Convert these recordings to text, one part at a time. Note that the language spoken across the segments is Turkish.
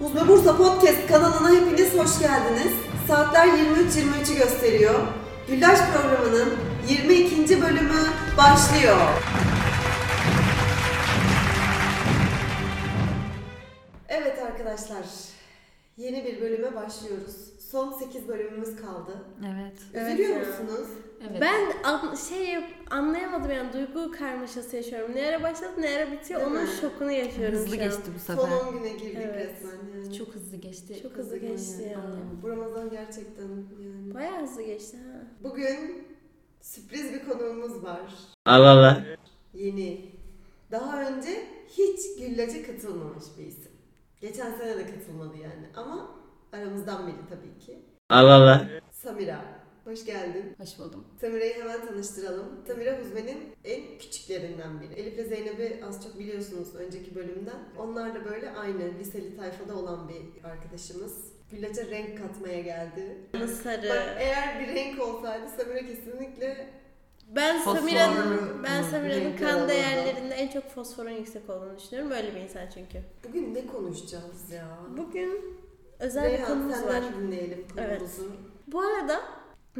Uzma Bursa Podcast kanalına hepiniz hoş geldiniz. Saatler 23.23'ü gösteriyor. Güllaç programının 22. bölümü başlıyor. Evet arkadaşlar, yeni bir bölüme başlıyoruz. Son 8 bölümümüz kaldı. Evet. Üzülüyor Evet musunuz? Evet. Ben an- şey anlayamadım yani duygu karmaşası yaşıyorum. Ne ara başladı ne ara bitiyor Değil onun mi? şokunu yaşıyorum hızlı geçti bu Son sefer. 10 güne girdik Evet. resmen yani. Çok hızlı geçti. Çok hızlı geçti ya. Anlayamadım. Bu Ramazan gerçekten yani. Bayağı hızlı geçti ha. Bugün sürpriz bir konuğumuz var. Allah Allah. Yeni. Daha önce hiç güllaca katılmamış bir isim. Geçen sene de katılmadı yani ama aramızdan biri tabii ki. Allah Allah. Samira. Hoş geldin. Hoş buldum. Samira'yı hemen tanıştıralım. Samira Huzme'nin en küçüklerinden biri. Elif ve Zeynep'i az çok biliyorsunuz önceki bölümden. Onlar da böyle aynı liseli tayfada olan bir arkadaşımız. Güllaca renk katmaya geldi. Sarı. Bak eğer bir renk olsaydı Samira kesinlikle Ben. Samira'nın ben Samira'nın kan değerlerinde en çok fosforun yüksek olduğunu düşünüyorum. Böyle bir insan çünkü. bugün ne konuşacağız ya? Bugün özel bir Reyhan konumuz senden var. dinleyelim Evet. Bu arada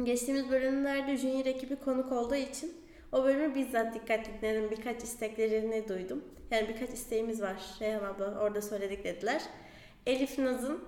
geçtiğimiz bölümlerde Junior ekibi konuk olduğu için o bölümü bizzat dikkat dinledim. Birkaç isteklerini duydum. Yani birkaç isteğimiz var. Reyhan abla orada söyledik dediler. Elif Naz'ın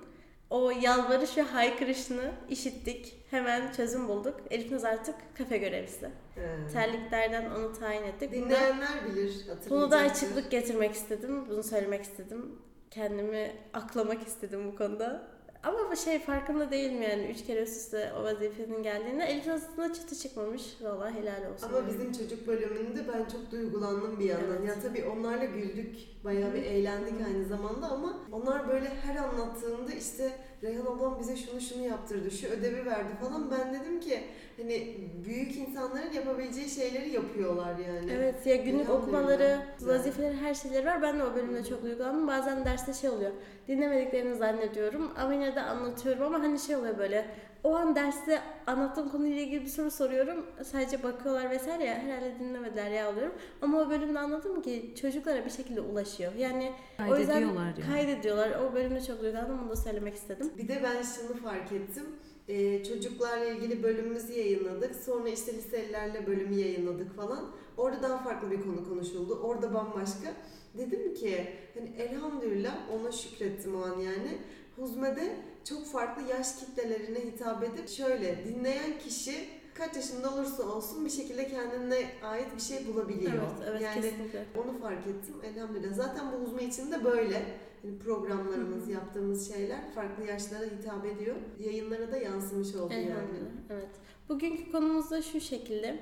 o yalvarış ve haykırışını işittik. Hemen çözüm bulduk. Elif Naz artık kafe görevlisi. He. Terliklerden onu tayin ettik. Dinleyenler bilir, hatırlayacaktır. bunu da açıklık getirmek istedim. Bunu söylemek istedim. Kendimi aklamak istedim bu konuda. Ama bu şey farkında değilim yani. Üç kere üst üste o vazifenin geldiğinde Elif aslında çıtı çıkmamış. Valla helal olsun. Ama bizim çocuk bölümünde ben çok duygulandım bir yandan. Evet. Ya tabii onlarla güldük, bayağı bir eğlendik aynı zamanda ama onlar böyle her anlattığında işte Reyhan ablam bize şunu şunu yaptırdı, şu ödevi verdi falan. Ben dedim ki hani büyük insanların yapabileceği şeyleri yapıyorlar yani. Evet ya günlük Elhamdülillah. okumaları, Güzel. vazifeleri her şeyleri var. Ben de o bölümde çok duygulandım. Bazen derste şey oluyor. Dinlemediklerini zannediyorum ama yine de anlatıyorum ama hani şey oluyor böyle. O an derste anlattığım konuyla ilgili bir soru soruyorum. Sadece bakıyorlar vesaire ya herhalde dinlemediler ya alıyorum. Ama o bölümde anladım ki çocuklara bir şekilde ulaşıyor. Yani o yüzden Kaydediyorlar yani. kaydediyorlar. O bölümde çok duygulandım. Bunu da söylemek istedim. Bir de ben şunu fark ettim. Ee, çocuklarla ilgili bölümümüzü yayınladık. Sonra işte liselilerle bölümü yayınladık falan. Orada daha farklı bir konu konuşuldu. Orada bambaşka. Dedim ki hani elhamdülillah ona şükrettim o an yani. Huzme'de çok farklı yaş kitlelerine hitap edip şöyle dinleyen kişi kaç yaşında olursa olsun bir şekilde kendine ait bir şey bulabiliyor. Evet, evet yani kesinlikle. onu fark ettim elhamdülillah. Zaten bu uzman için de böyle. Yani programlarımız, yaptığımız şeyler farklı yaşlara hitap ediyor. Yayınlara da yansımış oldu yani. Elhamdülillah. Evet. Bugünkü konumuz da şu şekilde.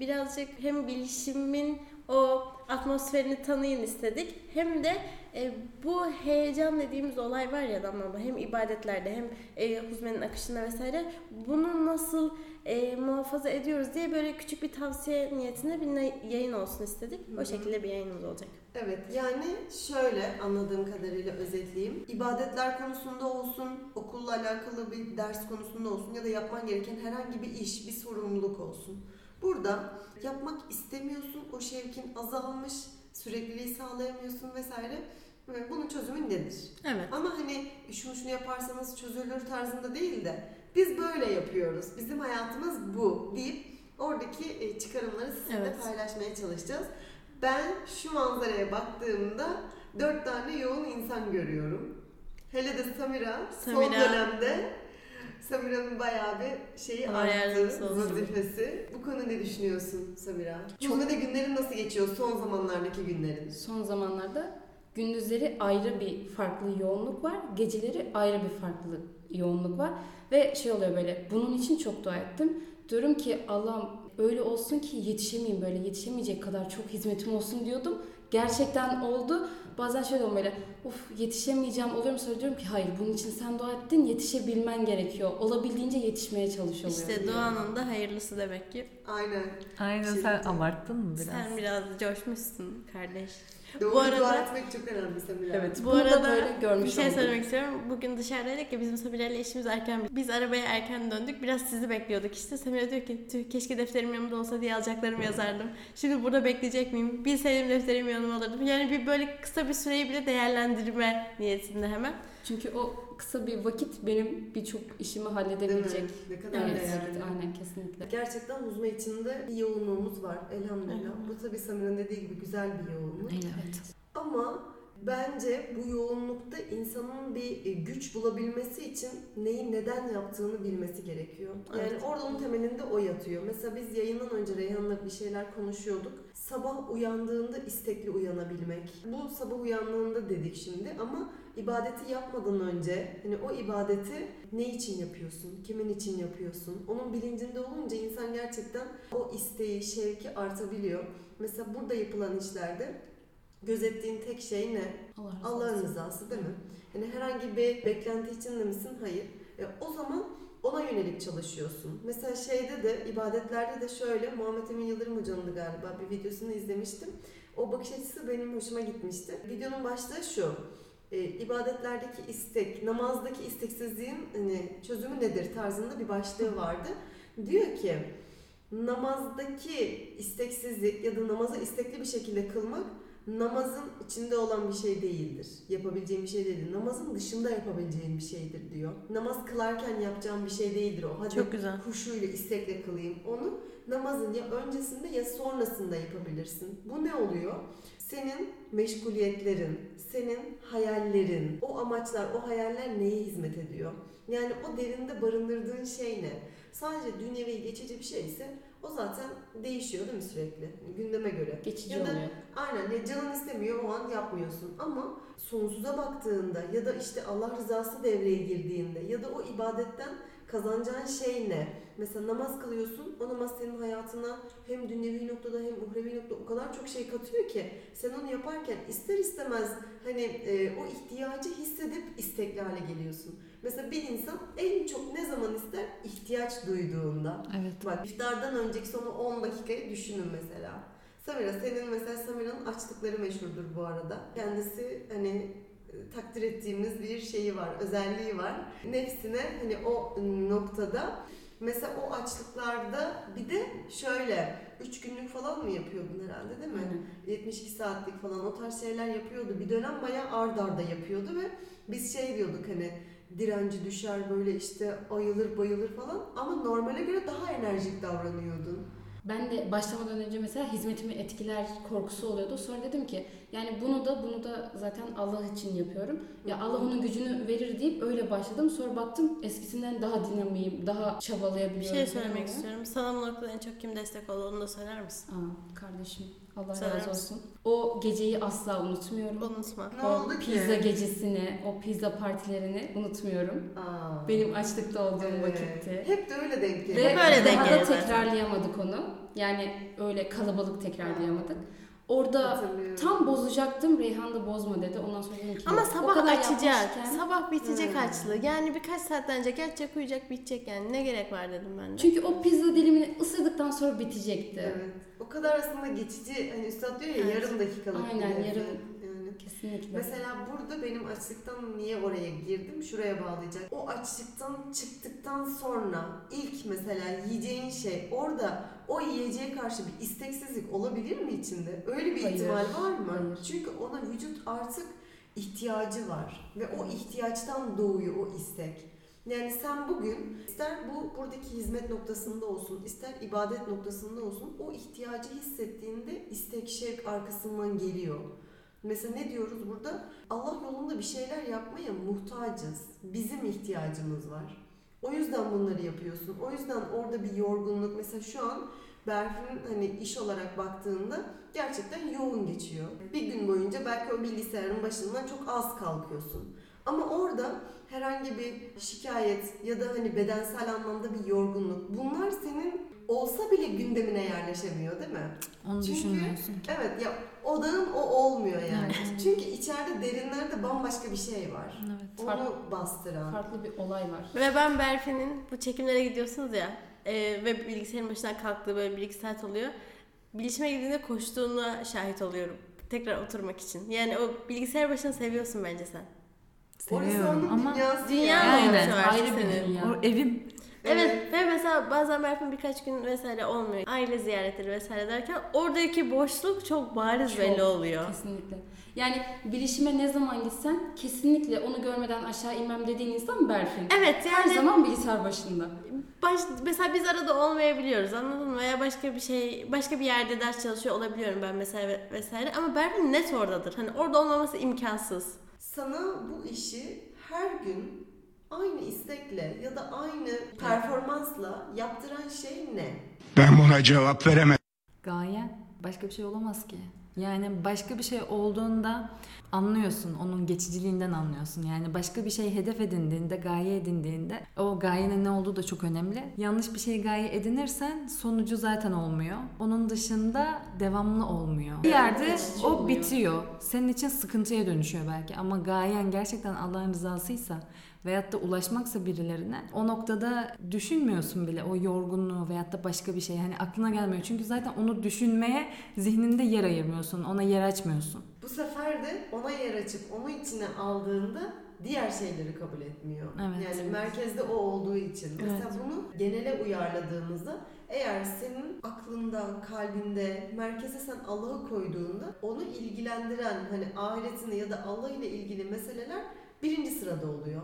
Birazcık hem bilişimin o atmosferini tanıyın istedik. Hem de e, bu heyecan dediğimiz olay var ya Damla abla, hem ibadetlerde hem e, huzmenin akışında vesaire bunu nasıl e, muhafaza ediyoruz diye böyle küçük bir tavsiye niyetinde bir yayın olsun istedik. O hı. şekilde bir yayınımız olacak. Evet yani şöyle anladığım kadarıyla özetleyeyim. İbadetler konusunda olsun, okulla alakalı bir ders konusunda olsun ya da yapman gereken herhangi bir iş, bir sorumluluk olsun. Burada yapmak istemiyorsun, o şevkin azalmış, sürekliliği sağlayamıyorsun vesaire. Ve bunun çözümü nedir? Evet. Ama hani şunu şunu yaparsanız çözülür tarzında değil de biz böyle yapıyoruz. Bizim hayatımız bu deyip oradaki e, çıkarımları sizinle Evet. paylaşmaya çalışacağız. Ben şu manzaraya baktığımda dört tane yoğun insan görüyorum. Hele de Samira, son Samira. dönemde Samira'nın bayağı bir şeyi Allah arttı, vazifesi. Bu konu ne düşünüyorsun Samira? Çok- Huzmede günlerin nasıl geçiyor son zamanlardaki günlerin? Son zamanlarda gündüzleri ayrı bir farklı yoğunluk var. Geceleri ayrı bir farklı yoğunluk var. Ve şey oluyor böyle bunun için çok dua ettim. Diyorum ki Allah'ım öyle olsun ki yetişemeyeyim böyle yetişemeyecek kadar çok hizmetim olsun diyordum. Gerçekten oldu. Bazen şöyle oluyor böyle of yetişemeyeceğim oluyorum sonra diyorum ki hayır bunun için sen dua ettin yetişebilmen gerekiyor. Olabildiğince yetişmeye çalışıyor. İşte duanın da hayırlısı demek ki. Aynen. Aynen Şey- sen abarttın mı biraz? Sen biraz coşmuşsun kardeş. Doğru Bu arada- dua etmek çok önemli Samira. Evet Bu bunu da arada böyle görmüş bir şey oldum. söylemek istiyorum. Bugün dışarıdaydık ya bizim Samira ile işimiz erken. Biz arabaya erken döndük. Biraz sizi bekliyorduk işte. Samira diyor ki "Tüh, keşke defterim yanımda olsa diye alacaklarımı yazardım. Şimdi burada bekleyecek miyim? Bilseydim defterimi yanıma alırdım. Yani bir böyle kısa bir süreyi bile değerlendirme niyetinde hemen. Çünkü o kısa bir vakit benim birçok işimi halledebilecek. Ne kadar Evet, değerli. evet, aynen kesinlikle. Gerçekten huzma içinde bir yoğunluğumuz var elhamdülillah. Elhamdülillah. Bu tabii Samir'in dediği gibi güzel bir yoğunluk. Evet. Ama bence bu yoğunlukta insanın bir e, güç bulabilmesi için neyi neden yaptığını bilmesi gerekiyor. Yani Evet. orada onun temelinde o yatıyor. Mesela biz yayından önce Reyhan'la bir şeyler konuşuyorduk. Sabah uyandığında istekli uyanabilmek. Bu sabah uyandığında dedik şimdi ama ibadeti yapmadan önce hani o ibadeti ne için yapıyorsun? Kimin için yapıyorsun? Onun bilincinde olunca insan gerçekten o isteği, şevki artabiliyor. Mesela burada yapılan işlerde gözettiğin tek şey ne? Allah Allah'ın rızası değil mi? Yani herhangi bir beklenti içinde misin? Hayır. E, o zaman ona yönelik çalışıyorsun. Mesela şeyde de ibadetlerde de şöyle Muhammed Emin Yıldırım hocamın da galiba bir videosunu izlemiştim. O bakış açısı benim hoşuma gitmişti. Videonun başlığı şu. E, ibadetlerdeki istek, namazdaki isteksizliğin hani çözümü nedir tarzında bir başlığı vardı. Diyor ki namazdaki isteksizlik ya da namazı istekli bir şekilde kılmak namazın içinde olan bir şey değildir. Yapabileceğin bir şey değildir. Namazın dışında yapabileceğin bir şeydir diyor. Namaz kılarken yapacağın bir şey değildir o. Hadi Çok güzel. huşuyla, istekle kılayım. Onu namazın ya öncesinde ya sonrasında yapabilirsin. Bu ne oluyor? Senin meşguliyetlerin, senin hayallerin, o amaçlar, o hayaller neye hizmet ediyor? Yani o derinde barındırdığın şey ne? Sadece dünyevi geçici bir şeyse o zaten değişiyor değil mi sürekli? Gündeme göre. Geçici Ya da- oluyor. Aynen ya canın istemiyor o an yapmıyorsun ama sonsuza baktığında ya da işte Allah rızası devreye girdiğinde ya da o ibadetten kazanacağın şey ne? Mesela namaz kılıyorsun o namaz senin hayatına hem dünyevi noktada hem uhrevi noktada o kadar çok şey katıyor ki sen onu yaparken ister istemez hani e, o ihtiyacı hissedip istekli hale geliyorsun. Mesela bir insan en çok ne zaman ister? ihtiyaç duyduğunda. Evet. Bak iftardan önceki son 10 dakikayı düşünün mesela. Samira senin mesela Samira'nın açlıkları meşhurdur bu arada. Kendisi hani takdir ettiğimiz bir şeyi var, özelliği var. Nefsine hani o noktada mesela o açlıklarda bir de şöyle 3 günlük falan mı yapıyordun herhalde değil mi? Aynen. 72 saatlik falan o tarz şeyler yapıyordu. Bir dönem bayağı ard arda yapıyordu ve biz şey diyorduk hani direnci düşer böyle işte ayılır bayılır falan ama normale göre daha enerjik davranıyordun. Ben de başlamadan önce mesela hizmetimi etkiler korkusu oluyordu. Sonra dedim ki yani bunu da bunu da zaten Allah için yapıyorum. Ya Allah onun gücünü verir deyip öyle başladım. Sonra baktım eskisinden daha dinamiyim, daha Bir çabalayabiliyorum. şey falan söylemek istiyorum. Sana bu noktada en çok kim destek oldu onu da söyler misin? Aa, kardeşim Allah Söyler razı misin? olsun. O geceyi asla unutmuyorum. Unutma. Ne o oldu ki? pizza gecesini, o pizza partilerini unutmuyorum. Aa. Benim açlıkta olduğum Evet. vakitti. Hep de öyle denk Ve geliyor. Hep öyle denk daha da tekrarlayamadık onu. Yani öyle kalabalık tekrarlayamadık. Orada tam bozacaktım. Reyhan da bozma dedi. Ondan sonra dedim ki Ama o sabah kadar açacak. yapmışken- Sabah bitecek Hmm. açlığı. Yani birkaç saatten önce geçecek uyuyacak bitecek yani. Ne gerek var dedim ben de. Çünkü o pizza dilimini ısırdıktan sonra bitecekti. Evet. O kadar aslında geçici hani üstad diyor ya Evet. yarım dakikalık bir Aynen, yarım-. Kesinlikle. Mesela burada benim açlıktan niye oraya girdim? Şuraya bağlayacak. O açlıktan çıktıktan sonra ilk mesela yiyeceğin şey orada o yiyeceğe karşı bir isteksizlik olabilir mi içinde? Öyle bir Hayır. ihtimal var mı? Hayır. Çünkü ona vücut artık ihtiyacı var ve o ihtiyaçtan doğuyor o istek. Yani sen bugün ister bu buradaki hizmet noktasında olsun, ister ibadet noktasında olsun o ihtiyacı hissettiğinde istek şevk arkasından geliyor. Mesela ne diyoruz burada? Allah yolunda bir şeyler yapmaya muhtacız. Bizim ihtiyacımız var. O yüzden bunları yapıyorsun. O yüzden orada bir yorgunluk. Mesela şu an Berfin'in hani iş olarak baktığında gerçekten yoğun geçiyor. Bir gün boyunca belki o bilgisayarın başından çok az kalkıyorsun. Ama orada herhangi bir şikayet ya da hani bedensel anlamda bir yorgunluk bunlar senin olsa bile gündemine yerleşemiyor değil mi? Onu Çünkü- düşünmüyorsun ki. Evet ya odağın o olmuyor yani. Evet. Çünkü içeride derinlerde bambaşka bir şey var. Evet. Onu bastıran. Farklı bir olay var. Ve ben Berfin'in bu çekimlere gidiyorsunuz ya e, ve bilgisayarın başından kalktığı böyle bir iki saat oluyor. Bilişime girdiğinde koştuğuna şahit oluyorum. Tekrar oturmak için. Yani o bilgisayar başını seviyorsun bence sen. Orası Seviyorum onun ama dünyası Dünya ya. olmuş Aynen, ayrı bir dünya. o evim Evet ve mesela bazen Berfin birkaç gün vesaire olmuyor. Aile ziyaretleri vesaire derken oradaki boşluk çok bariz Çok. belli oluyor. Kesinlikle. Yani bilişime ne zaman gitsen kesinlikle onu görmeden aşağı inmem dediğin insan Berfin. Evet Her yani zaman bilgisayar başında. baş, mesela biz arada olmayabiliyoruz anladın mı? Veya başka bir şey, başka bir yerde ders çalışıyor olabiliyorum ben mesela ve- vesaire. Ama Berfin net oradadır. Hani orada olmaması imkansız. Sana bu işi her gün aynı istekle ya da aynı performansla yaptıran şey ne? Ben buna cevap veremem. Gayen başka bir şey olamaz ki. Yani başka bir şey olduğunda anlıyorsun, onun geçiciliğinden anlıyorsun. Yani başka bir şey hedef edindiğinde, gaye edindiğinde o gayenin ne olduğu da çok önemli. Yanlış bir şey gaye edinirsen sonucu zaten olmuyor. Onun dışında devamlı olmuyor. Bir yerde geçici o oluyor. bitiyor. Senin için sıkıntıya dönüşüyor belki ama gayen gerçekten Allah'ın rızasıysa veyahut da ulaşmaksa birilerine o noktada düşünmüyorsun bile o yorgunluğu veyahut da başka bir şey hani aklına gelmiyor. Çünkü zaten onu düşünmeye zihninde yer ayırmıyorsun. Ona yer açmıyorsun. Bu sefer de ona yer açıp onu içine aldığında diğer şeyleri kabul etmiyor. Evet. Yani merkezde o olduğu için. Mesela bunu genele uyarladığımızda eğer senin aklında, kalbinde, merkeze sen Allah'ı koyduğunda onu ilgilendiren hani ahiretini ya da Allah ile ilgili meseleler birinci sırada oluyor.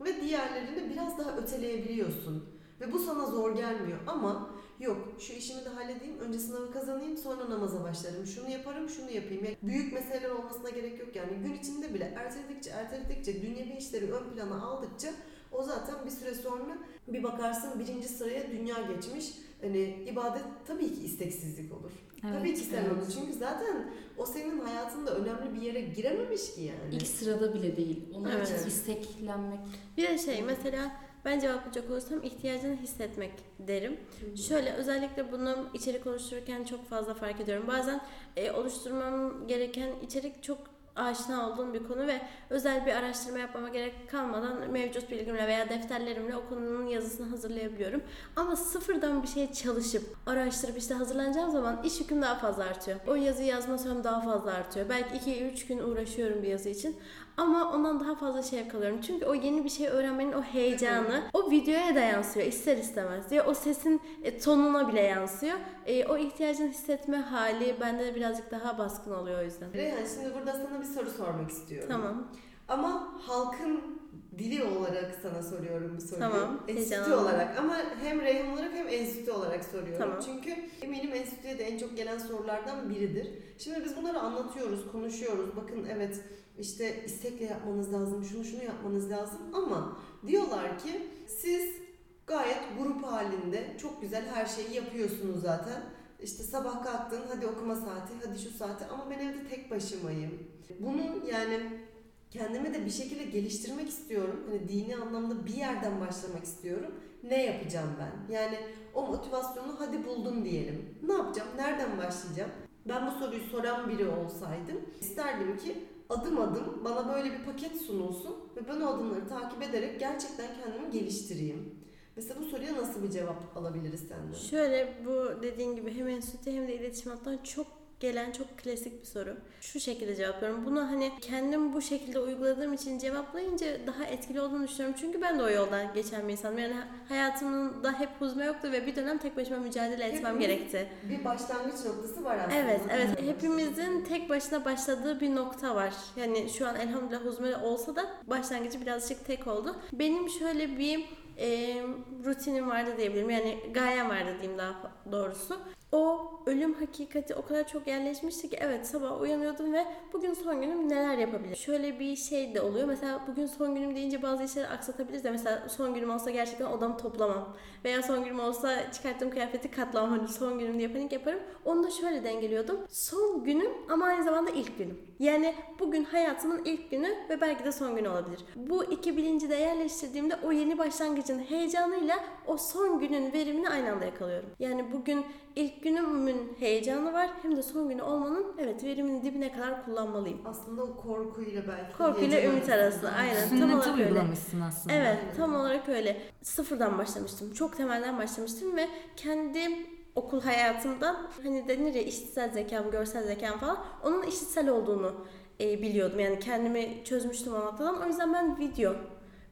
Ve diğerlerini biraz daha öteleyebiliyorsun. Ve bu sana zor gelmiyor ama yok şu işimi de halledeyim, önce sınavı kazanayım, sonra namaza başlarım. Şunu yaparım, şunu yapayım. Yani büyük meseleler olmasına gerek yok yani. Gün içinde bile erteledikçe, erteledikçe, dünyevi işleri ön plana aldıkça o zaten bir süre sonra bir bakarsın birinci sıraya dünya geçmiş. Hani ibadet tabii ki isteksizlik olur. tabii ki sen evet. onu. Çünkü zaten o senin hayatında önemli bir yere girememiş ki yani. İlk sırada bile değil. Onun Evet. için isteklenmek. Bir de şey mesela ben cevaplayacak olursam ihtiyacını hissetmek derim. Şöyle özellikle bunu içerik oluştururken çok fazla fark ediyorum. Bazen e, oluşturmam gereken içerik çok aşina olduğum bir konu ve özel bir araştırma yapmama gerek kalmadan mevcut bilgimle veya defterlerimle o konunun yazısını hazırlayabiliyorum. Ama sıfırdan bir şey çalışıp araştırıp işte hazırlanacağım zaman iş yüküm daha fazla artıyor. O yazıyı yazma sürem daha fazla artıyor. Belki 2-3 gün uğraşıyorum bir yazı için. Ama ondan daha fazla şey alıyorum. Çünkü o yeni bir şey öğrenmenin o heyecanı o videoya da yansıyor ister istemez. Ya o sesin e, tonuna bile yansıyor. E, o ihtiyacını hissetme hali bende de birazcık daha baskın oluyor o yüzden. Reyhan şimdi burada sana bir soru sormak istiyorum. Tamam. Ama halkın dili olarak sana soruyorum bu soruyu. Tamam, Enstitü olarak ama hem Reyhan olarak hem enstitü olarak soruyorum. Tamam. Çünkü eminim enstitüye de en çok gelen sorulardan biridir. Şimdi biz bunları anlatıyoruz, konuşuyoruz. Bakın evet işte istekle yapmanız lazım, şunu şunu yapmanız lazım ama diyorlar ki siz gayet grup halinde çok güzel her şeyi yapıyorsunuz zaten. İşte sabah kalktın hadi okuma saati, hadi şu saati ama ben evde tek başımayım. Bunu yani kendimi de bir şekilde geliştirmek istiyorum. Hani dini anlamda bir yerden başlamak istiyorum. Ne yapacağım ben? Yani o motivasyonu hadi buldum diyelim. Ne yapacağım? Nereden başlayacağım? Ben bu soruyu soran biri olsaydım isterdim ki adım adım bana böyle bir paket sunulsun ve ben o adımları takip ederek gerçekten kendimi geliştireyim. Mesela bu soruya nasıl bir cevap alabiliriz senden? Şöyle bu dediğin gibi hem enstitü hem de iletişim hattan çok gelen çok klasik bir soru. Şu şekilde cevaplıyorum. Bunu hani kendim bu şekilde uyguladığım için cevaplayınca daha etkili olduğunu düşünüyorum. Çünkü ben de o yoldan geçen bir insanım. Yani hayatımda hep huzme yoktu ve bir dönem tek başıma mücadele etmem Hepimiz- gerekti. Bir başlangıç noktası var aslında. Evet, evet. Hepimizin tek başına başladığı bir nokta var. Yani şu an elhamdülillah huzme olsa da başlangıcı birazcık tek oldu. Benim şöyle bir e, rutinim vardı diyebilirim. Yani gayem vardı diyeyim daha doğrusu. O ölüm hakikati o kadar çok yerleşmişti ki evet sabah uyanıyordum ve bugün son günüm neler yapabilirim? Şöyle bir şey de oluyor. Mesela bugün son günüm deyince bazı işleri aksatabiliriz de mesela son günüm olsa gerçekten odamı toplamam. Veya son günüm olsa çıkarttığım kıyafeti katlamam. Hani son günüm diye panik yaparım. Onu da şöyle dengeliyordum. Son günüm ama aynı zamanda ilk günüm. Yani bugün hayatımın ilk günü ve belki de son günü olabilir. Bu iki bilinci de yerleştirdiğimde o yeni başlangıcın heyecanıyla o son günün verimini aynı anda yakalıyorum. Yani bugün ilk günümün heyecanı var hem de son günü olmanın evet verimini dibine kadar kullanmalıyım. Aslında o korkuyla belki. Korkuyla ümit arasında aynen tam olarak öyle. uygulamışsın aslında. Evet tam olarak öyle. Sıfırdan başlamıştım. Çok temelden başlamıştım ve kendi okul hayatımdan hani denir ya işitsel zekam, görsel zekam falan onun işitsel olduğunu e, biliyordum. Yani kendimi çözmüştüm o noktadan. O yüzden ben video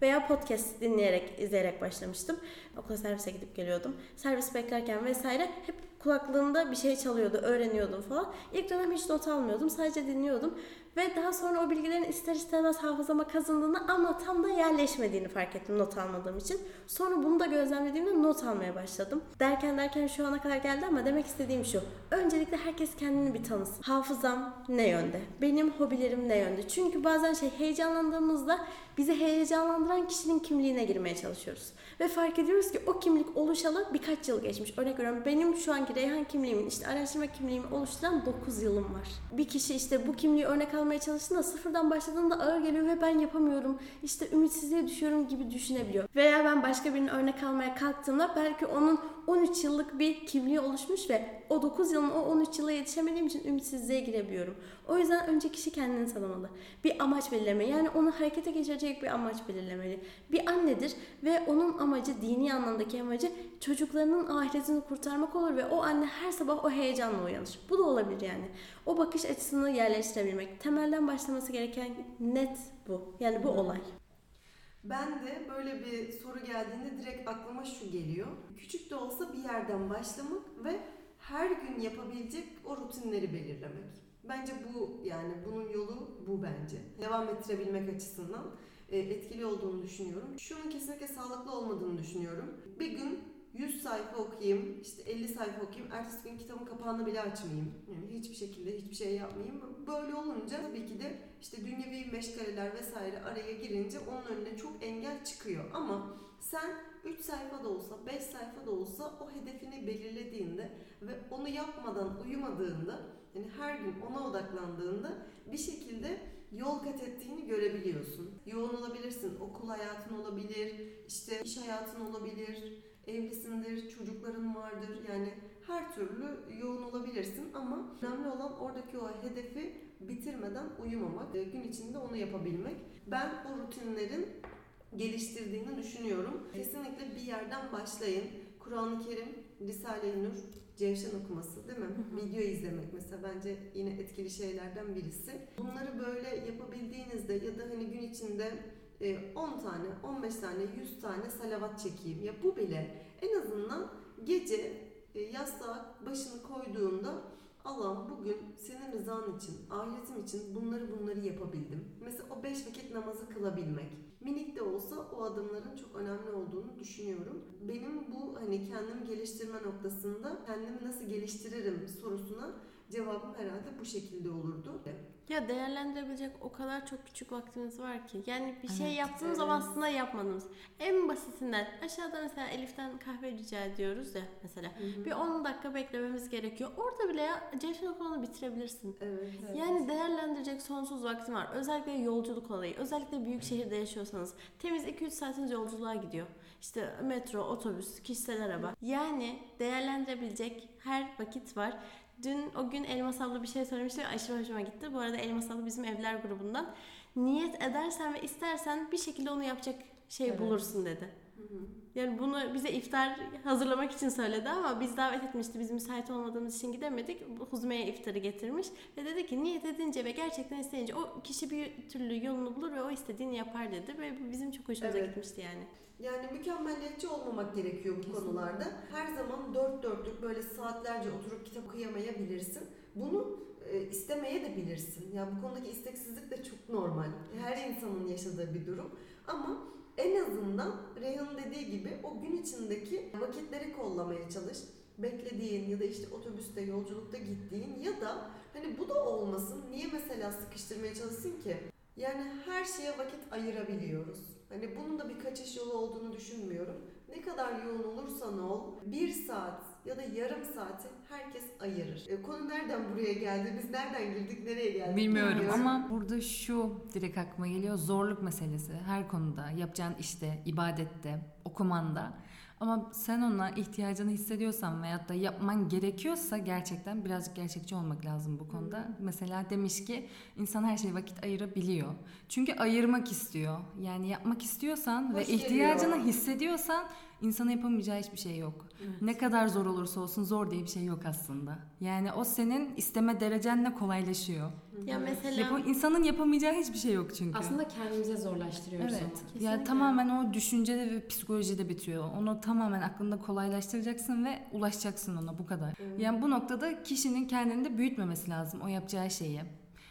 Veya podcast dinleyerek, izleyerek başlamıştım. Okula servise gidip geliyordum. Servis beklerken vesaire hep kulaklığımda bir şey çalıyordu, öğreniyordum falan. İlk dönem hiç not almıyordum, sadece dinliyordum. Ve daha sonra o bilgilerin ister istemez hafızama kazındığını ama tam da yerleşmediğini fark ettim not almadığım için. Sonra bunu da gözlemlediğimde not almaya başladım. Derken derken şu ana kadar geldi ama demek istediğim şu. Öncelikle herkes kendini bir tanısın. Hafızam ne yönde? Benim hobilerim ne yönde? Çünkü bazen şey heyecanlandığımızda bizi heyecanlandıran kişinin kimliğine girmeye çalışıyoruz. Ve fark ediyoruz ki o kimlik oluşalı birkaç yıl geçmiş. Örnek veriyorum benim şu anki Reyhan kimliğimin işte araştırma kimliğimi oluşturan 9 yılım var. Bir kişi işte bu kimliği örnek almaya çalıştığında sıfırdan başladığında ağır geliyor ve ben yapamıyorum. işte ümitsizliğe düşüyorum gibi düşünebiliyor. Veya ben başka birini örnek almaya kalktığımda belki onun 13 yıllık bir kimliği oluşmuş ve o 9 yılın o 13 yıla yetişemediğim için ümitsizliğe girebiliyorum. O yüzden önce kişi kendini tanımalı. Bir amaç belirlemeli. Yani onu harekete geçirecek bir amaç belirlemeli. Bir annedir ve onun amacı, dini anlamdaki amacı çocuklarının ahiretini kurtarmak olur ve o anne her sabah o heyecanla uyanır. Bu da olabilir yani. O bakış açısını yerleştirebilmek. Temelden başlaması gereken net bu. Yani bu olay. Ben de böyle bir soru geldiğinde direkt aklıma şu geliyor. Küçük de olsa bir yerden başlamak ve her gün yapabilecek o rutinleri belirlemek. Bence bu yani bunun yolu bu bence. Devam ettirebilmek açısından e, etkili olduğunu düşünüyorum. Şunun kesinlikle sağlıklı olmadığını düşünüyorum. Bir gün 100 sayfa okuyayım, işte 50 sayfa okuyayım, ertesi gün kitabın kapağını bile açmayayım. Yani hiçbir şekilde hiçbir şey yapmayayım. Böyle olunca tabii ki de işte dünyevi meşgaleler vesaire araya girince onun önüne çok engel çıkıyor. Ama sen 3 sayfa da olsa, 5 sayfa da olsa o hedefini belirlediğinde ve onu yapmadan uyumadığında, yani her gün ona odaklandığında bir şekilde yol kat ettiğini görebiliyorsun. Yoğun olabilirsin, okul hayatın olabilir, işte iş hayatın olabilir, evlisindir, çocukların vardır. Yani her türlü yoğun olabilirsin ama önemli olan oradaki o hedefi bitirmeden uyumamak, e, gün içinde onu yapabilmek. Ben o rutinlerin geliştirdiğini düşünüyorum. Kesinlikle bir yerden başlayın. Kur'an-ı Kerim, Risale-i Nur, Cevşen okuması değil mi? Video izlemek mesela bence yine etkili şeylerden birisi. Bunları böyle yapabildiğinizde ya da hani gün içinde 10 tane, 15 tane, 100 tane salavat çekeyim. Ya bu bile en azından gece e, yastığa başını koyduğunda Allah'ım bugün senin rızan için, ahiretim için bunları bunları yapabildim. Mesela o beş vakit namazı kılabilmek. Minik de olsa o adımların çok önemli olduğunu düşünüyorum. Benim bu hani kendimi geliştirme noktasında kendimi nasıl geliştiririm sorusuna cevabım herhalde bu şekilde olurdu. Ya değerlendirebilecek o kadar çok küçük vaktimiz var ki. Yani bir şey Evet, yaptığımız ama aslında yapmadığımız. En basitinden aşağıda mesela Elif'ten kahve rica ediyoruz ya mesela. Bir 10 dakika beklememiz gerekiyor. Orada bile ya Cevşen okulunu bitirebilirsin. Evet. Yani değerlendirecek sonsuz vaktim var. Özellikle yolculuk olayı. Özellikle büyük şehirde yaşıyorsanız. Temiz 2-3 saatiniz yolculuğa gidiyor. İşte metro, otobüs, kişisel araba. Yani değerlendirebilecek her vakit var. Dün o gün Elmas abla bir şey söylemişti ve aşırı hoşuma gitti. Bu arada Elmas abla bizim evler grubundan. Niyet edersen ve istersen bir şekilde onu yapacak şey Evet. bulursun dedi. Yani bunu bize iftar hazırlamak için söyledi ama biz davet etmişti. Biz müsait olmadığımız için gidemedik. Huzme'ye iftarı getirmiş. Ve dedi ki niyet edince ve gerçekten isteyince o kişi bir türlü yolunu bulur ve o istediğini yapar dedi. Ve bu bizim çok hoşumuza Evet. gitmişti yani. Yani mükemmelliyetçi olmamak gerekiyor bu konularda. Her zaman dört dörtlük böyle saatlerce oturup kitap okuyamayabilirsin. Bunu e, istemeye de bilirsin. Ya bu konudaki isteksizlik de çok normal. Her insanın yaşadığı bir durum. Ama en azından Reyhan'ın dediği gibi o gün içindeki vakitleri kollamaya çalış. Beklediğin ya da işte otobüste, yolculukta gittiğin ya da hani bu da olmasın. Niye mesela sıkıştırmaya çalışsın ki? Yani her şeye vakit ayırabiliyoruz. Hani bunun da bir kaçış yolu olduğunu düşünmüyorum. Ne kadar yoğun olursan ol, bir saat ya da yarım saati herkes ayırır. E, konu nereden buraya geldi, biz nereden girdik, nereye geldik Bilmiyorum ama burada şu direkt aklıma geliyor zorluk meselesi her konuda yapacağın işte ibadette okumanda ama sen ona ihtiyacını hissediyorsan veyahut da yapman gerekiyorsa gerçekten birazcık gerçekçi olmak lazım bu konuda. Mesela demiş ki insan her şeye vakit ayırabiliyor. Çünkü ayırmak istiyor. Yani yapmak istiyorsan ve Hoş ihtiyacını geliyor. hissediyorsan insana yapamayacağı hiçbir şey yok. Ne kadar zor olursa olsun zor diye bir şey yok aslında. Yani o senin isteme derecenle kolaylaşıyor. Ya mesela Yap- insanın yapamayacağı hiçbir şey yok çünkü. Aslında kendimize zorlaştırıyoruz Evet. ama. Kesinlikle. Ya tamamen o düşüncede ve psikolojide bitiyor. Onu tamamen aklında kolaylaştıracaksın ve ulaşacaksın ona bu kadar. Yani bu noktada kişinin kendini de büyütmemesi lazım o yapacağı şeyi.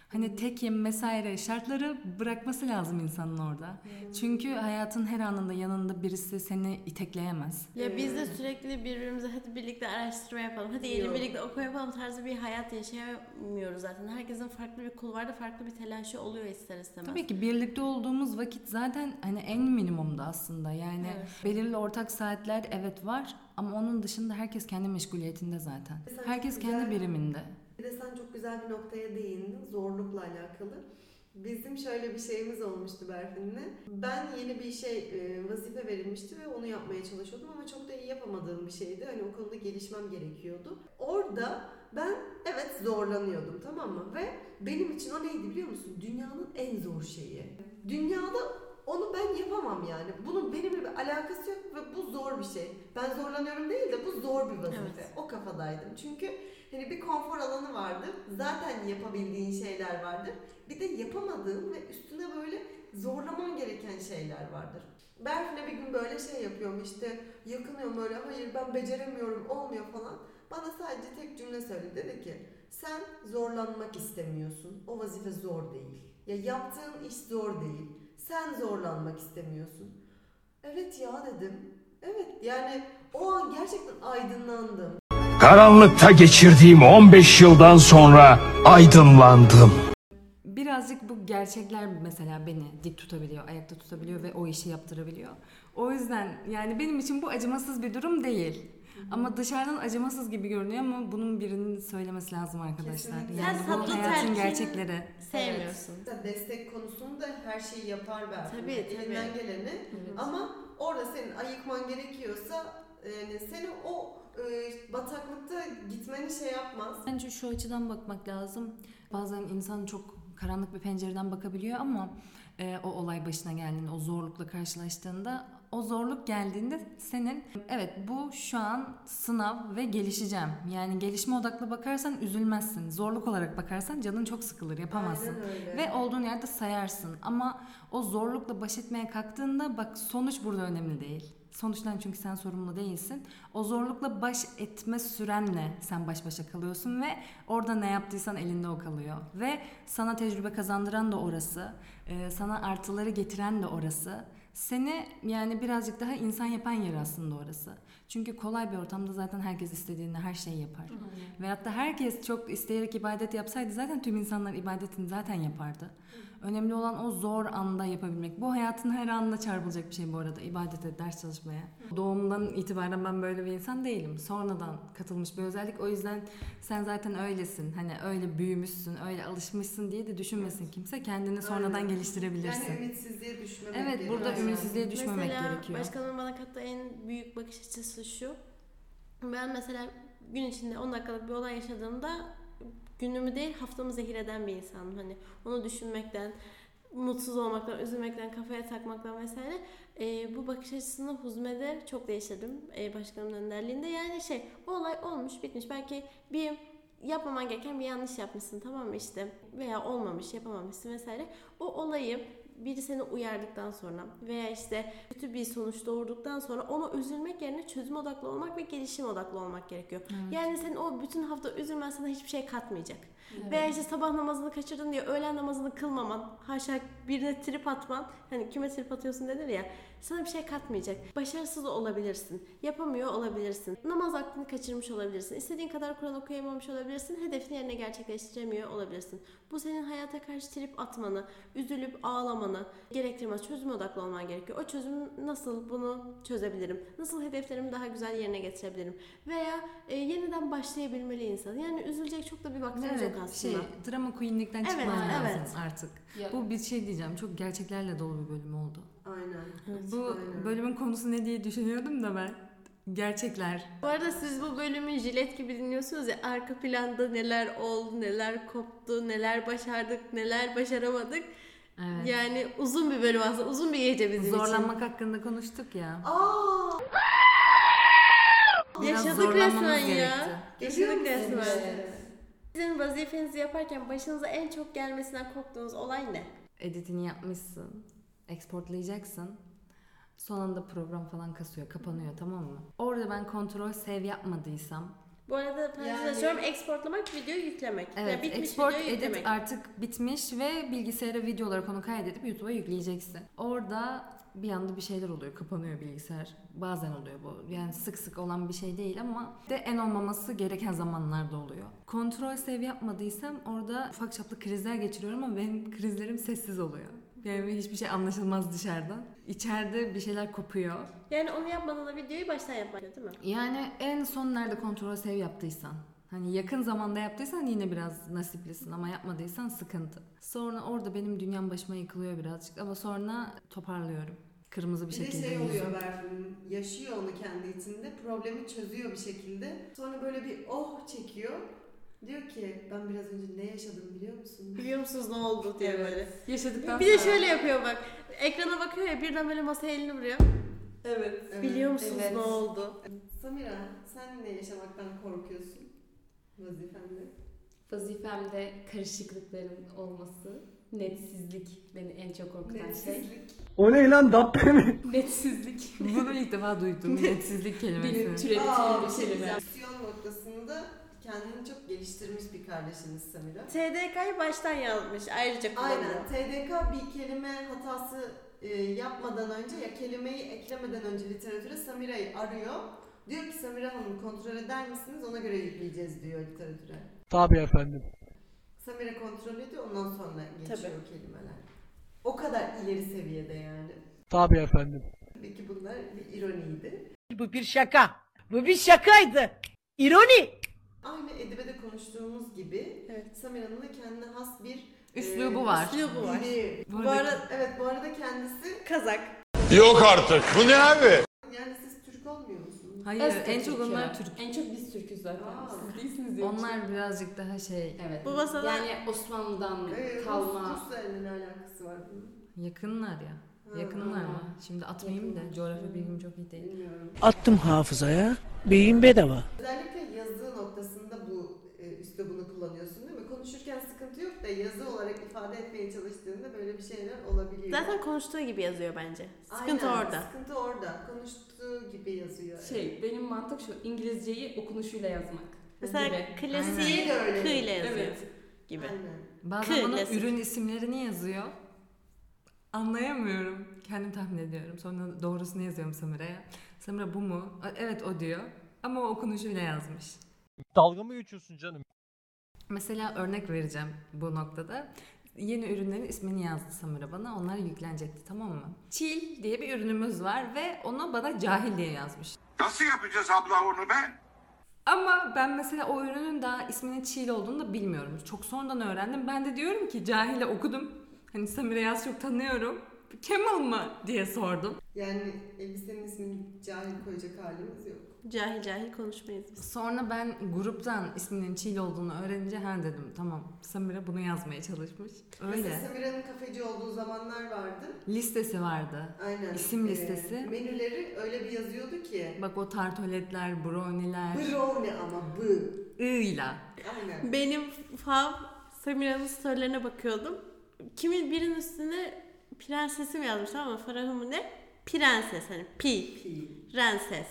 Hani tekim vesaire şartları bırakması lazım insanın orada. Çünkü hayatın her anında yanında birisi seni itekleyemez. Ya biz de sürekli birbirimize hadi birlikte araştırma yapalım, hadi gelin Yok. birlikte oku yapalım tarzı bir hayat yaşayamıyoruz zaten. Herkesin farklı bir kulvarda farklı bir telaşı oluyor ister istemez. Tabii ki birlikte olduğumuz vakit zaten hani en minimumda aslında. Yani Evet. belirli ortak saatler evet var ama onun dışında herkes kendi meşguliyetinde zaten. Mesela Herkes kendi biriminde. Bir de sen çok güzel bir noktaya değindin. Zorlukla alakalı. Bizim şöyle bir şeyimiz olmuştu Berfin'le. Ben yeni bir şey e, vazife verilmişti ve onu yapmaya çalışıyordum ama çok da iyi yapamadığım bir şeydi. Hani o konuda gelişmem gerekiyordu. Orada ben evet zorlanıyordum tamam mı? Ve benim için o neydi biliyor musun? Dünyanın en zor şeyi. Dünyada onu ben yapamam yani. Bunun benimle bir alakası yok ve bu zor bir şey. Ben zorlanıyorum değil de bu zor bir vazife. Evet. O kafadaydım. Çünkü hani bir konfor alanı vardır. Zaten yapabildiğin şeyler vardır. Bir de yapamadığın ve üstüne böyle zorlaman gereken şeyler vardır. Berfin'e bir gün böyle şey yapıyorum işte yakınıyorum böyle hayır ben beceremiyorum olmuyor falan. Bana sadece tek cümle söyledi dedi ki sen zorlanmak istemiyorsun. O vazife zor değil. Ya yaptığın iş zor değil. Sen zorlanmak istemiyorsun. Evet ya dedim. Evet yani o an gerçekten aydınlandım. Karanlıkta geçirdiğim 15 yıldan sonra aydınlandım. Birazcık bu gerçekler mesela beni dik tutabiliyor, ayakta tutabiliyor ve o işi yaptırabiliyor. O yüzden yani benim için bu acımasız bir durum değil. Ama dışarıdan acımasız gibi görünüyor ama bunun birinin söylemesi lazım arkadaşlar. Kesinlikle. Yani Sen bu hayatın gerçekleri. Sevmiyorsun. Mesela destek konusunda her şeyi yapar Berfin. Tabii, Elinden tabii. geleni. Evet. Ama orada senin ayıkman gerekiyorsa yani seni o gitmeni şey yapmaz. Bence şu açıdan bakmak lazım. Bazen insan çok karanlık bir pencereden bakabiliyor ama e, o olay başına geldiğinde, o zorlukla karşılaştığında o zorluk geldiğinde senin evet bu şu an sınav ve gelişeceğim. Yani gelişme odaklı bakarsan üzülmezsin. Zorluk olarak bakarsan canın çok sıkılır, yapamazsın. Ve olduğun yerde sayarsın. Ama o zorlukla baş etmeye kalktığında bak sonuç burada önemli değil. Sonuçtan çünkü sen sorumlu değilsin. O zorlukla baş etme sürenle sen baş başa kalıyorsun ve orada ne yaptıysan elinde o kalıyor. Ve sana tecrübe kazandıran da orası. e, Sana artıları getiren de orası. Seni yani birazcık daha insan yapan yer aslında orası. Çünkü kolay bir ortamda zaten herkes istediğini her şeyi yapar. Veyahut da herkes çok isteyerek ibadet yapsaydı zaten tüm insanlar ibadetini zaten yapardı. Önemli olan o zor anda yapabilmek. Bu hayatın her anında çarpılacak bir şey bu arada. ibadete, ders çalışmaya. Doğumdan itibaren ben böyle bir insan değilim. Sonradan katılmış bir özellik. O yüzden sen zaten öylesin. Hani öyle büyümüşsün, öyle alışmışsın diye de düşünmesin kimse. Kendini sonradan Aynen. geliştirebilirsin. Yani ümitsizliğe düşmemek Evet, gerekiyor. burada ümitsizliğe düşmemek mesela gerekiyor. başkanın bana kattığı en büyük bakış açısı şu. Ben mesela gün içinde 10 dakikalık bir olay yaşadığımda günümü değil haftamı zehir eden bir insanım. Hani onu düşünmekten, mutsuz olmaktan, üzülmekten, kafaya takmaktan vesaire. Ee, bu bakış açısını huzmede çok değiştirdim ee, başkanımın önderliğinde. Yani şey o olay olmuş bitmiş. Belki bir yapmaman gereken bir yanlış yapmışsın tamam mı işte veya olmamış yapamamışsın vesaire. O olayı biri seni uyardıktan sonra veya işte kötü bir sonuç doğurduktan sonra ona üzülmek yerine çözüm odaklı olmak ve gelişim odaklı olmak gerekiyor. Yani senin o bütün hafta üzülmen sana hiçbir şey katmayacak. Veya işte sabah namazını kaçırdın diye öğlen namazını kılmaman, haşa birine trip atman, hani kime trip atıyorsun denir ya, sana bir şey katmayacak. Başarısız olabilirsin, yapamıyor olabilirsin, namaz aklını kaçırmış olabilirsin, istediğin kadar Kur'an okuyamamış olabilirsin, hedefini yerine gerçekleştiremiyor olabilirsin. Bu senin hayata karşı trip atmanı, üzülüp ağlamanı gerektirmez. Çözüm odaklı olman gerekiyor. O çözüm nasıl bunu çözebilirim? Nasıl hedeflerimi daha güzel yerine getirebilirim? Veya e, yeniden başlayabilmeli insan. Yani üzülecek çok da bir vaktimiz Evet, yok aslında. şey, drama queen'likten Evet, çıkman lazım evet. artık. Ya- Bu bir şey diyeceğim. Çok gerçeklerle dolu bir bölüm oldu. Aynen. Bu Aynen. bölümün konusu ne diye düşünüyordum da ben. Gerçekler. Bu arada siz bu bölümü jilet gibi dinliyorsunuz ya arka planda neler oldu, neler koptu, neler başardık, neler başaramadık. Evet. Yani uzun bir bölüm aslında, uzun bir gece bizim Zorlanmak hakkında konuştuk ya. Aa, Biraz Yaşadık resmen ya. gerekti. Biliyor Yaşadık resmen. işte? Sizin vazifenizi yaparken başınıza en çok gelmesinden korktuğunuz olay ne? Editini yapmışsın. Exportlayacaksın. Son anda program falan kasıyor, kapanıyor tamam mı? Orada ben kontrol save yapmadıysam Bu arada parantez Yani-. Exportlamak, videoyu yüklemek. Evet, Yani bitmiş export videoyu edit yüklemek. artık bitmiş ve bilgisayara video olarak onu kaydedip YouTube'a yükleyeceksin. Orada bir anda bir şeyler oluyor, kapanıyor bilgisayar. Bazen oluyor bu. Yani sık sık olan bir şey değil ama de en olmaması gereken zamanlarda oluyor. Kontrol save yapmadıysam orada ufak çaplı krizler geçiriyorum ama benim krizlerim sessiz oluyor. Yani hiçbir şey anlaşılmaz dışarıdan. İçeride bir şeyler kopuyor. Yani onu yapmadan da videoyu baştan yapmak değil mi? Yani en son nerede kontrol save yaptıysan. Hani yakın zamanda yaptıysan yine biraz nasiplisin ama yapmadıysan sıkıntı. Sonra orada benim dünyam başıma yıkılıyor birazcık ama sonra toparlıyorum. Kırmızı bir, Bir de şekilde şey yüzüm. oluyor Berfin, yaşıyor onu kendi içinde, problemi çözüyor bir şekilde. Sonra böyle bir oh çekiyor. Diyor ki ben biraz önce ne yaşadım biliyor musun? Biliyor musunuz ne oldu diye böyle. Yaşadıktan Bir de şöyle yapıyor bak. Ekrana bakıyor ya birden böyle masaya elini vuruyor. Evet. Evet. Biliyor musunuz Evet. ne oldu? Samira sen ne yaşamaktan korkuyorsun vazifende? Vazifemde karışıklıkların olması, netsizlik beni en çok korkutan şey. Netsizlik. O ne lan dabbe mi? Netsizlik. Bunu ilk defa duydum. Netsizlik Benim kelimesi. bir bir şey kelime. Aksiyon noktasında kendini çok geliştirmiş bir kardeşiniz Samira. TDK'yı baştan yazmış. Ayrıca kullanıyor. Aynen. TDK bir kelime hatası e, yapmadan önce ya kelimeyi eklemeden önce literatüre Samira'yı arıyor. Diyor ki Samira Hanım kontrol eder misiniz? Ona göre yükleyeceğiz diyor literatüre. Tabii efendim. Samira kontrol ediyor ondan sonra geçiyor Tabii. kelimeler. O kadar ileri seviyede yani. Tabii efendim. Tabii ki bunlar bir ironiydi. Bu bir şaka. Bu bir şakaydı. İroni. Aynı Edibe'de konuştuğumuz gibi Evet. Samira'nın da kendine has bir Üslubu e, var. Üslubu var. dili. Bu Bu arada- evet bu arada kendisi Kazak. Yok artık. Bu ne abi? yani siz Türk olmuyor musunuz? Hayır Öztürk en çok ya. onlar Türk. En çok biz Türk'üz zaten. Aa. Siz değilsiniz diye. Onlar birazcık daha şey Evet. Bu masada- Yani Osmanlı'dan Ee, kalma. Rus, Rus'la ne alakası var bunun? yakınlar ya. Ha, Yakınlar ha. mı? Şimdi atmayayım da coğrafya bilgim çok iyi değil. Bilmiyorum. Attım hafızaya. Beyin bedava. Özellikle yazı noktasında bu e, üslubunu kullanıyorsun değil mi? Konuşurken sıkıntı yok da yazı olarak ifade etmeye çalıştığında böyle bir şeyler olabiliyor. Zaten konuştuğu gibi yazıyor bence. Sıkıntı Aynen, orada. Sıkıntı orada. Konuştuğu gibi yazıyor. Şey, benim mantık şu, İngilizceyi okunuşuyla yazmak. Mesela Gibi. Aynen. Öyle. kı ile yazıyor Evet. gibi. Aynen. Bazen bana Klasik. ürün isimlerini yazıyor. Anlayamıyorum. Kendim tahmin ediyorum. Sonra doğrusunu yazıyorum Samira'ya. Samira bu mu? "A, Evet o diyor. Ama o okunuşuyla yazmış. Dalga mı geçiyorsun canım? Mesela örnek vereceğim bu noktada. Yeni ürünlerin ismini yazdı Samira bana. Onlar yüklenecekti tamam mı? Çil diye bir ürünümüz var ve onu bana cahil diye yazmış. Nasıl yapacağız abla onu be? Ama ben mesela o ürünün daha isminin Çiğli olduğunu da bilmiyorum. Çok sonradan öğrendim. Ben de diyorum ki cahile okudum. Hani Samira Yaz çok tanıyorum. Kemal mı diye sordum. Yani elbisenin ismini cahil koyacak halimiz yok. Cahil cahil konuşmayız biz. Sonra ben gruptan isminin Çiğli olduğunu öğrenince ha dedim tamam Samira bunu yazmaya çalışmış. Mesela Öyle. Samira'nın kafeci olduğu zamanlar vardı. Listesi vardı. Aynen. İsim Ee, listesi. menüleri öyle bir yazıyordu ki. Bak o tartoletler, browniler, Brownie ama bı. ığıyla. Aynen. Benim fav Samira'nın storylerine bakıyordum. Kimin birinin üstüne prensesim yazmış ama Farah'ı mı ne? Prenses hani pi, Pi. prenses.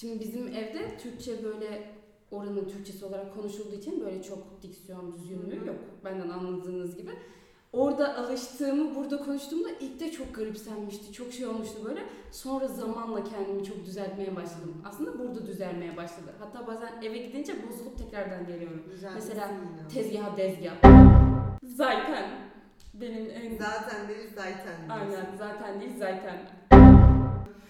Şimdi bizim evde Türkçe böyle oranın Türkçesi olarak konuşulduğu için böyle çok diksiyon düzgünlüğü yok. Benden anladığınız gibi. Orada alıştığımı burada konuştuğumda ilk de çok garipsenmişti. Çok şey olmuştu böyle. Sonra zamanla kendimi çok düzeltmeye başladım. Aslında burada düzelmeye başladı. Hatta bazen eve gidince bozulup tekrardan geliyorum. Güzel Mesela bir isim yine. Tezgah dezgah. Zaten benim en... Zaten değil zaten. Aynen zaten değil zaten.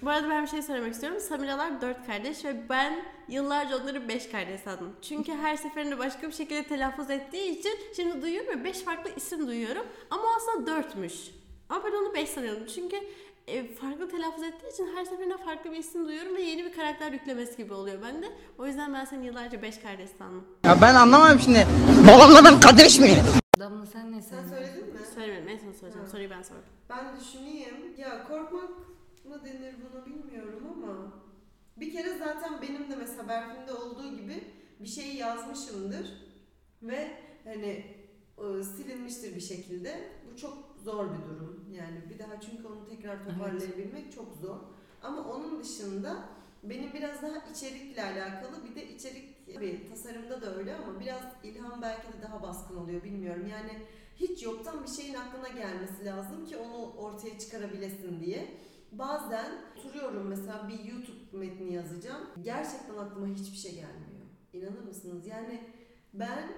Bu arada ben bir şey söylemek istiyorum. Samiralar dört kardeş ve ben yıllarca onları beş kardeş sandım. Çünkü her seferinde başka bir şekilde telaffuz ettiği için şimdi duyuyorum ve beş farklı isim duyuyorum. Ama aslında dörtmüş. Ama ben onu beş sanıyordum. Çünkü e, farklı telaffuz ettiği için her seferinde farklı bir isim duyuyorum ve yeni bir karakter yüklemesi gibi oluyor bende. O yüzden ben seni yıllarca beş kardeş sandım. Ya ben anlamadım şimdi. Babamla ben kardeş miyim? Damla sen ne Sen sen? söyledin mi? Söylemedim en son söyleyeceğim. Ha. Soruyu ben sordum. Ben düşüneyim. Ya korkmak mı denir buna bilmiyorum ama bir kere zaten benim de mesela Berfin'de olduğu gibi bir şeyi yazmışımdır. Ve hani e, silinmiştir bir şekilde. Bu çok zor bir durum. Yani bir daha çünkü onu tekrar toparlayabilmek çok zor. Ama onun dışında benim biraz daha içerikle alakalı bir de içerik tabii tasarımda da öyle ama biraz ilham belki de daha baskın oluyor bilmiyorum. Yani hiç yoktan bir şeyin aklına gelmesi lazım ki onu ortaya çıkarabilesin diye. Bazen oturuyorum mesela bir YouTube metni yazacağım. Gerçekten aklıma hiçbir şey gelmiyor. İnanır mısınız? Yani ben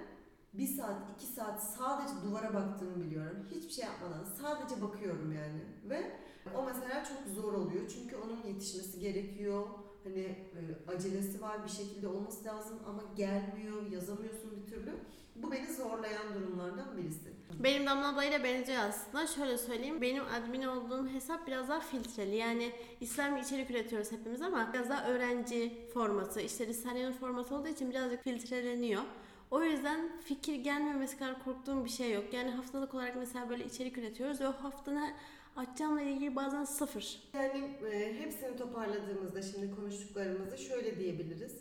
bir saat, iki saat sadece duvara baktığımı biliyorum. Hiçbir şey yapmadan sadece bakıyorum yani. Ve o mesela çok zor oluyor. Çünkü onun yetişmesi gerekiyor. Hani e, acelesi var bir şekilde olması lazım ama gelmiyor, yazamıyorsun bir türlü. Bu beni zorlayan durumlardan birisi. Benim Damla ablayla benziyor aslında. Şöyle söyleyeyim. Benim admin olduğum hesap biraz daha filtreli. Yani İslami içerik üretiyoruz hepimiz ama biraz daha öğrenci formatı, işte Risale'nin formatı olduğu için birazcık filtreleniyor. O yüzden fikir gelmemesi kadar korktuğum bir şey yok. Yani haftalık olarak mesela böyle içerik üretiyoruz ve o hafta ne açacağımla ilgili bazen sıfır. Yani e, hepsini toparladığımızda şimdi konuştuklarımızı şöyle diyebiliriz.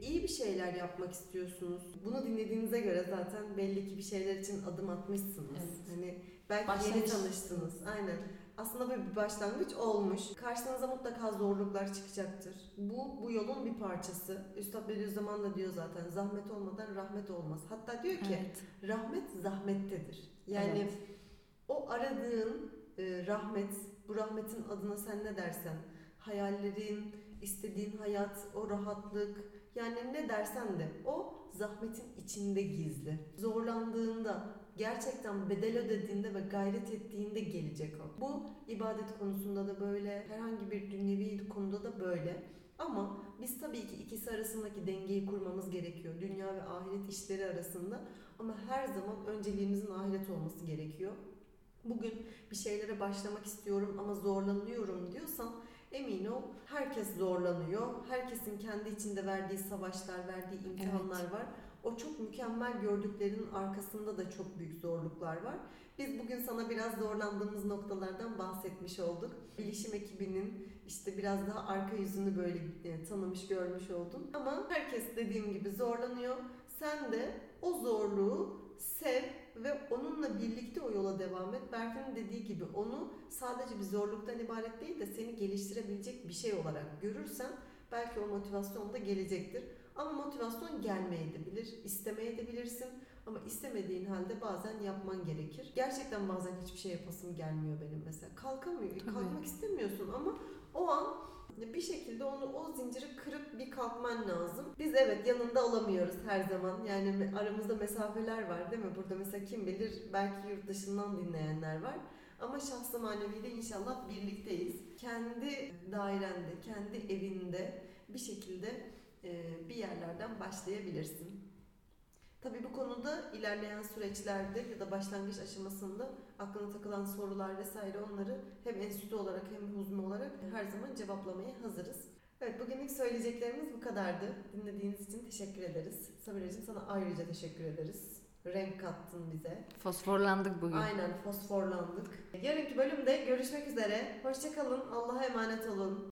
İyi bir şeyler yapmak istiyorsunuz. Bunu dinlediğinize göre zaten belli ki bir şeyler için adım atmışsınız. Evet. Hani belki Başlangıç. yeni tanıştınız. Aynen. Aslında böyle bir başlangıç olmuş. Karşınıza mutlaka zorluklar çıkacaktır. Bu bu yolun bir parçası. Üstad Bediüzzaman da diyor zaten zahmet olmadan rahmet olmaz. Hatta diyor ki Evet. rahmet zahmettedir. Yani Evet. o aradığın e, rahmet, bu rahmetin adına sen ne dersen, hayallerin, istediğin hayat, o rahatlık, yani ne dersen de o zahmetin içinde gizli. Zorlandığında, gerçekten bedel ödediğinde ve gayret ettiğinde gelecek o. Bu ibadet konusunda da böyle, herhangi bir dünyevi konuda da böyle. Ama biz tabii ki ikisi arasındaki dengeyi kurmamız gerekiyor. Dünya ve ahiret işleri arasında. Ama her zaman önceliğimizin ahiret olması gerekiyor. Bugün bir şeylere başlamak istiyorum ama zorlanıyorum diyorsan emin ol herkes zorlanıyor. Herkesin kendi içinde verdiği savaşlar, verdiği imtihanlar var. O çok mükemmel gördüklerinin arkasında da çok büyük zorluklar var. Biz bugün sana biraz zorlandığımız noktalardan bahsetmiş olduk. Bilişim ekibinin işte biraz daha arka yüzünü böyle e, tanımış, görmüş oldun. Ama herkes dediğim gibi zorlanıyor. Sen de o zorluğu sev ve onunla birlikte o yola devam et. Berfin'in dediği gibi onu sadece bir zorluktan ibaret değil de seni geliştirebilecek bir şey olarak görürsen belki o motivasyon da gelecektir. Ama motivasyon gelmeyebilir, istemeyebilirsin. Ama istemediğin halde bazen yapman gerekir. Gerçekten bazen hiçbir şey yapasım gelmiyor benim mesela. Kalkamıyor, Tabii. kalkmak istemiyorsun ama o an bir şekilde onu o zinciri kırıp bir kalkman lazım. Biz evet yanında olamıyoruz her zaman. Yani aramızda mesafeler var değil mi? Burada mesela kim bilir belki yurt dışından dinleyenler var. Ama şahsı maneviyle inşallah birlikteyiz. Kendi dairende, kendi evinde bir şekilde bir yerlerden başlayabilirsin. Tabii bu konuda ilerleyen süreçlerde ya da başlangıç aşamasında aklına takılan sorular vesaire onları hem enstitü olarak hem huzme olarak her zaman cevaplamaya hazırız. Evet bugünlük söyleyeceklerimiz bu kadardı. Dinlediğiniz için teşekkür ederiz. Samireciğim sana ayrıca teşekkür ederiz. Renk kattın bize. Fosforlandık bugün. Aynen fosforlandık. Yarınki bölümde görüşmek üzere. Hoşçakalın. Allah'a emanet olun.